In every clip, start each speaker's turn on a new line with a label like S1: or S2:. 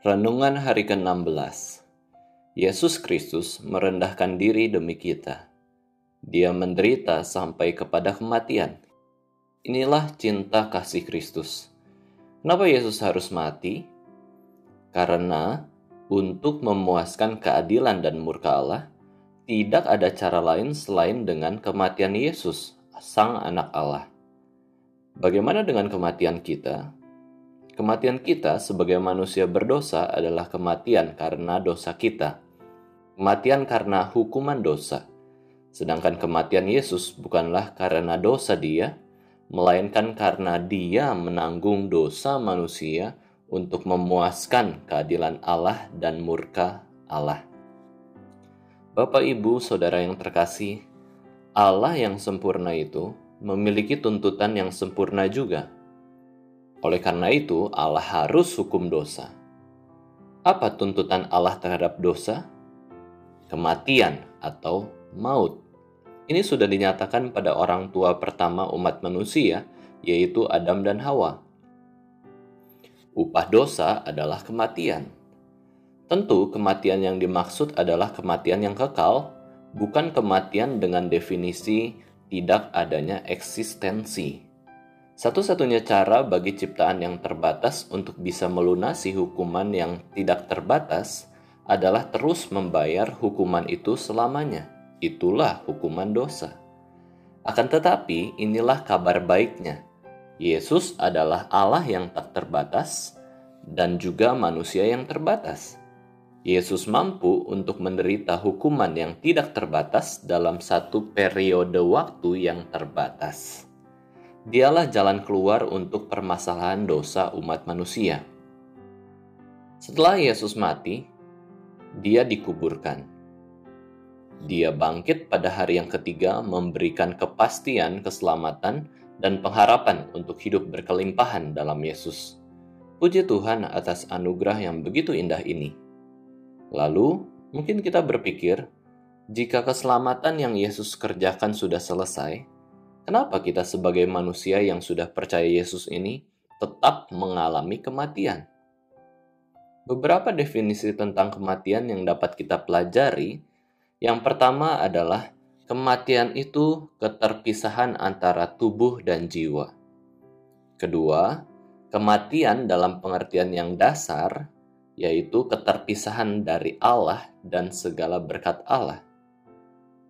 S1: Renungan hari ke-16 Yesus Kristus merendahkan diri demi kita. Dia menderita sampai kepada kematian. Inilah cinta kasih Kristus. Kenapa Yesus harus mati? Karena untuk memuaskan keadilan dan murka Allah, tidak ada cara lain selain dengan kematian Yesus, Sang Anak Allah. Bagaimana dengan kematian kita? Kematian kita sebagai manusia berdosa adalah kematian karena dosa kita. Kematian karena hukuman dosa. Sedangkan kematian Yesus bukanlah karena dosa dia, melainkan karena dia menanggung dosa manusia untuk memuaskan keadilan Allah dan murka Allah. Bapak, Ibu, Saudara yang terkasih, Allah yang sempurna itu memiliki tuntutan yang sempurna juga oleh karena itu, Allah harus hukum dosa. Apa tuntutan Allah terhadap dosa? Kematian atau maut. Ini sudah dinyatakan pada orang tua pertama umat manusia, yaitu Adam dan Hawa. Upah dosa adalah kematian. Tentu, kematian yang dimaksud adalah kematian yang kekal, bukan kematian dengan definisi tidak adanya eksistensi. Satu-satunya cara bagi ciptaan yang terbatas untuk bisa melunasi hukuman yang tidak terbatas adalah terus membayar hukuman itu selamanya. Itulah hukuman dosa. Akan tetapi, inilah kabar baiknya. Yesus adalah Allah yang tak terbatas dan juga manusia yang terbatas. Yesus mampu untuk menderita hukuman yang tidak terbatas dalam satu periode waktu yang terbatas. Dialah jalan keluar untuk permasalahan dosa umat manusia. Setelah Yesus mati, dia dikuburkan. Dia bangkit pada hari yang ketiga memberikan kepastian keselamatan dan pengharapan untuk hidup berkelimpahan dalam Yesus. Puji Tuhan atas anugerah yang begitu indah ini. Lalu, mungkin kita berpikir, jika keselamatan yang Yesus kerjakan sudah selesai, Kenapa kita sebagai manusia yang sudah percaya Yesus ini tetap mengalami kematian? Beberapa definisi tentang kematian yang dapat kita pelajari. Yang pertama adalah kematian itu keterpisahan antara tubuh dan jiwa. Kedua, kematian dalam pengertian yang dasar yaitu keterpisahan dari Allah dan segala berkat Allah.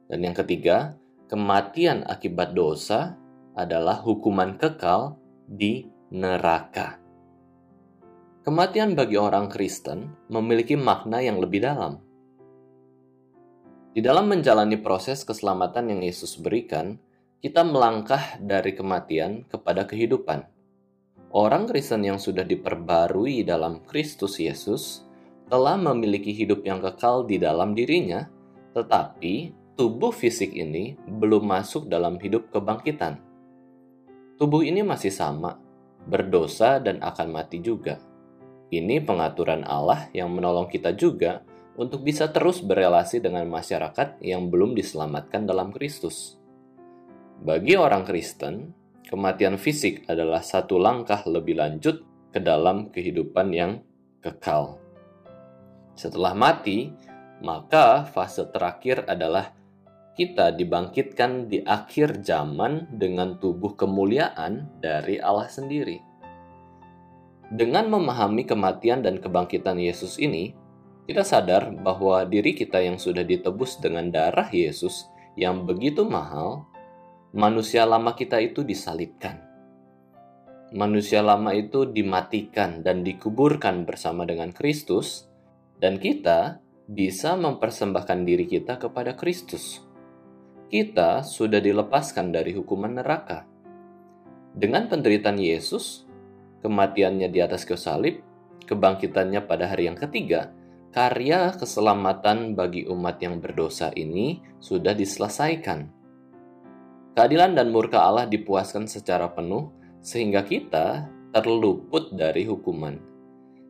S1: Dan yang ketiga, kematian akibat dosa adalah hukuman kekal di neraka. Kematian bagi orang Kristen memiliki makna yang lebih dalam. Di dalam menjalani proses keselamatan yang Yesus berikan, kita melangkah dari kematian kepada kehidupan. Orang Kristen yang sudah diperbarui dalam Kristus Yesus telah memiliki hidup yang kekal di dalam dirinya, tetapi tubuh fisik ini belum masuk dalam hidup kebangkitan. Tubuh ini masih sama, berdosa dan akan mati juga. Ini pengaturan Allah yang menolong kita juga untuk bisa terus berelasi dengan masyarakat yang belum diselamatkan dalam Kristus. Bagi orang Kristen, kematian fisik adalah satu langkah lebih lanjut ke dalam kehidupan yang kekal. Setelah mati, maka fase terakhir adalah kita dibangkitkan di akhir zaman dengan tubuh kemuliaan dari Allah sendiri. Dengan memahami kematian dan kebangkitan Yesus ini, kita sadar bahwa diri kita yang sudah ditebus dengan darah Yesus yang begitu mahal, manusia lama kita itu disalibkan. Manusia lama itu dimatikan dan dikuburkan bersama dengan Kristus, dan kita bisa mempersembahkan diri kita kepada Kristus kita sudah dilepaskan dari hukuman neraka. Dengan penderitaan Yesus, kematiannya di atas kayu salib, kebangkitannya pada hari yang ketiga, karya keselamatan bagi umat yang berdosa ini sudah diselesaikan. Keadilan dan murka Allah dipuaskan secara penuh sehingga kita terluput dari hukuman.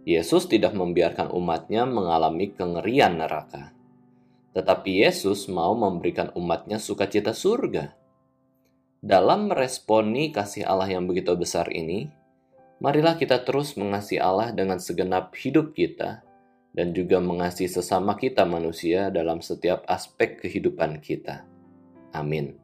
S1: Yesus tidak membiarkan umatnya mengalami kengerian neraka. Tetapi Yesus mau memberikan umatnya sukacita surga. Dalam meresponi kasih Allah yang begitu besar ini, Marilah kita terus mengasihi Allah dengan segenap hidup kita dan juga mengasihi sesama kita manusia dalam setiap aspek kehidupan kita. Amin.